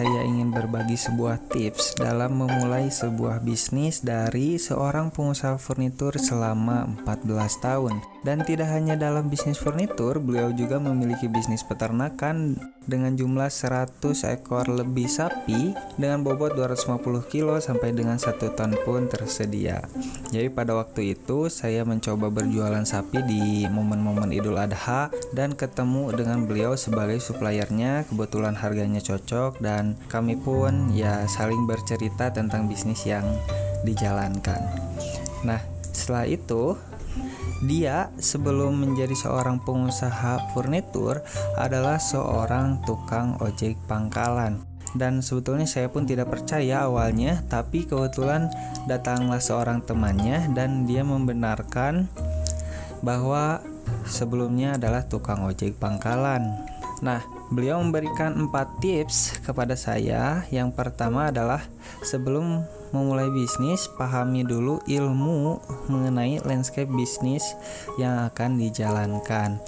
Saya ingin berbagi sebuah tips dalam memulai sebuah bisnis dari seorang pengusaha furnitur selama 14 tahun. Dan tidak hanya dalam bisnis furnitur, beliau juga memiliki bisnis peternakan dengan jumlah 100 ekor lebih sapi dengan bobot 250 kilo sampai dengan 1 ton pun tersedia. Jadi pada waktu itu saya mencoba berjualan sapi di momen-momen Idul Adha dan ketemu dengan beliau sebagai suppliernya. Kebetulan harganya cocok dan kami pun ya saling bercerita tentang bisnis yang dijalankan. Nah, setelah itu dia sebelum menjadi seorang pengusaha furnitur adalah seorang tukang ojek pangkalan. Dan sebetulnya saya pun tidak percaya awalnya, tapi kebetulan datanglah seorang temannya dan dia membenarkan bahwa sebelumnya adalah tukang ojek pangkalan. Nah, beliau memberikan empat tips kepada saya. Yang pertama adalah sebelum memulai bisnis, pahami dulu ilmu mengenai landscape bisnis yang akan dijalankan.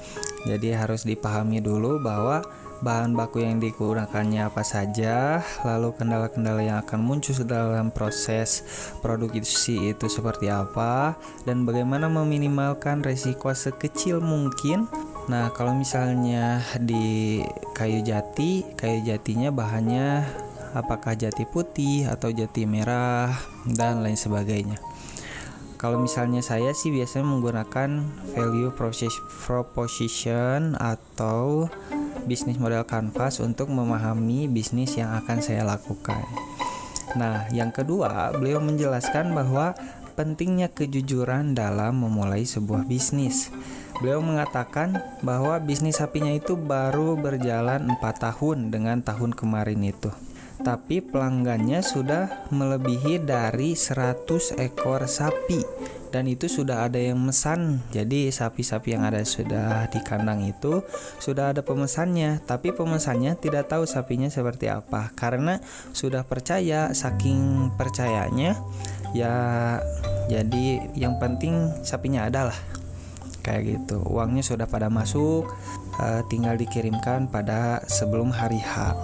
Jadi harus dipahami dulu bahwa bahan baku yang digunakannya apa saja, lalu kendala-kendala yang akan muncul dalam proses produksi itu seperti apa, dan bagaimana meminimalkan resiko sekecil mungkin Nah, kalau misalnya di kayu jati, kayu jatinya bahannya apakah jati putih atau jati merah dan lain sebagainya. Kalau misalnya saya sih biasanya menggunakan value proposition atau bisnis model canvas untuk memahami bisnis yang akan saya lakukan. Nah, yang kedua, beliau menjelaskan bahwa pentingnya kejujuran dalam memulai sebuah bisnis. Beliau mengatakan bahwa bisnis sapinya itu baru berjalan 4 tahun dengan tahun kemarin itu. Tapi pelanggannya sudah melebihi dari 100 ekor sapi dan itu sudah ada yang mesan. Jadi sapi-sapi yang ada sudah di kandang itu sudah ada pemesannya, tapi pemesannya tidak tahu sapinya seperti apa karena sudah percaya saking percayanya ya jadi yang penting sapinya adalah kayak gitu. Uangnya sudah pada masuk uh, tinggal dikirimkan pada sebelum hari H.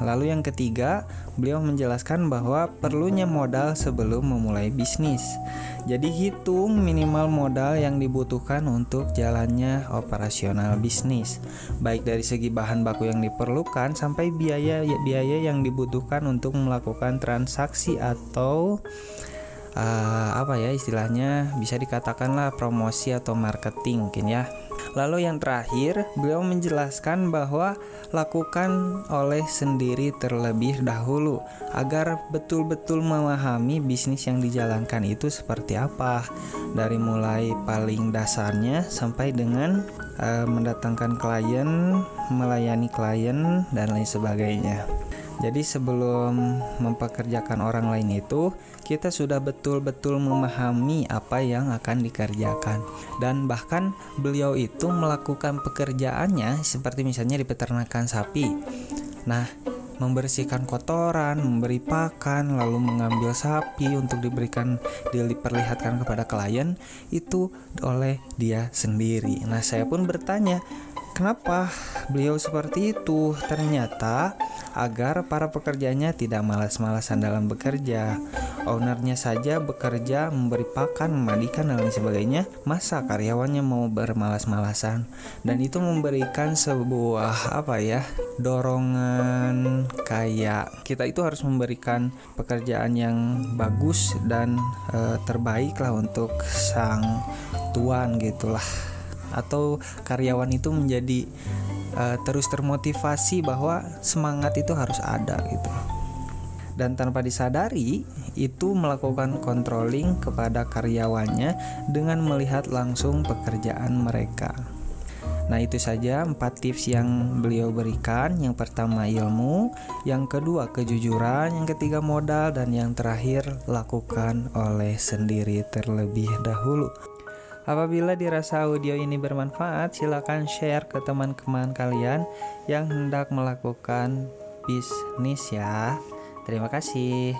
Lalu yang ketiga, beliau menjelaskan bahwa perlunya modal sebelum memulai bisnis. Jadi hitung minimal modal yang dibutuhkan untuk jalannya operasional bisnis, baik dari segi bahan baku yang diperlukan sampai biaya biaya yang dibutuhkan untuk melakukan transaksi atau uh, apa ya istilahnya bisa dikatakanlah promosi atau marketing mungkin ya. Lalu yang terakhir, beliau menjelaskan bahwa lakukan oleh sendiri terlebih dahulu agar betul-betul memahami bisnis yang dijalankan itu seperti apa. Dari mulai paling dasarnya sampai dengan uh, mendatangkan klien, melayani klien dan lain sebagainya. Jadi sebelum mempekerjakan orang lain itu kita sudah betul-betul memahami apa yang akan dikerjakan dan bahkan beliau itu melakukan pekerjaannya seperti misalnya di peternakan sapi. Nah, membersihkan kotoran, memberi pakan, lalu mengambil sapi untuk diberikan diperlihatkan kepada klien itu oleh dia sendiri. Nah, saya pun bertanya, kenapa beliau seperti itu? Ternyata agar para pekerjanya tidak malas-malasan dalam bekerja. Ownernya saja bekerja, memberi pakan, memandikan, dan lain sebagainya. Masa karyawannya mau bermalas-malasan? Dan itu memberikan sebuah apa ya dorongan kayak kita itu harus memberikan pekerjaan yang bagus dan e, terbaik lah untuk sang tuan gitulah atau karyawan itu menjadi uh, terus termotivasi bahwa semangat itu harus ada gitu dan tanpa disadari itu melakukan controlling kepada karyawannya dengan melihat langsung pekerjaan mereka. Nah, itu saja empat tips yang beliau berikan. Yang pertama ilmu, yang kedua kejujuran, yang ketiga modal dan yang terakhir lakukan oleh sendiri terlebih dahulu. Apabila dirasa audio ini bermanfaat, silakan share ke teman-teman kalian yang hendak melakukan bisnis ya. Terima kasih.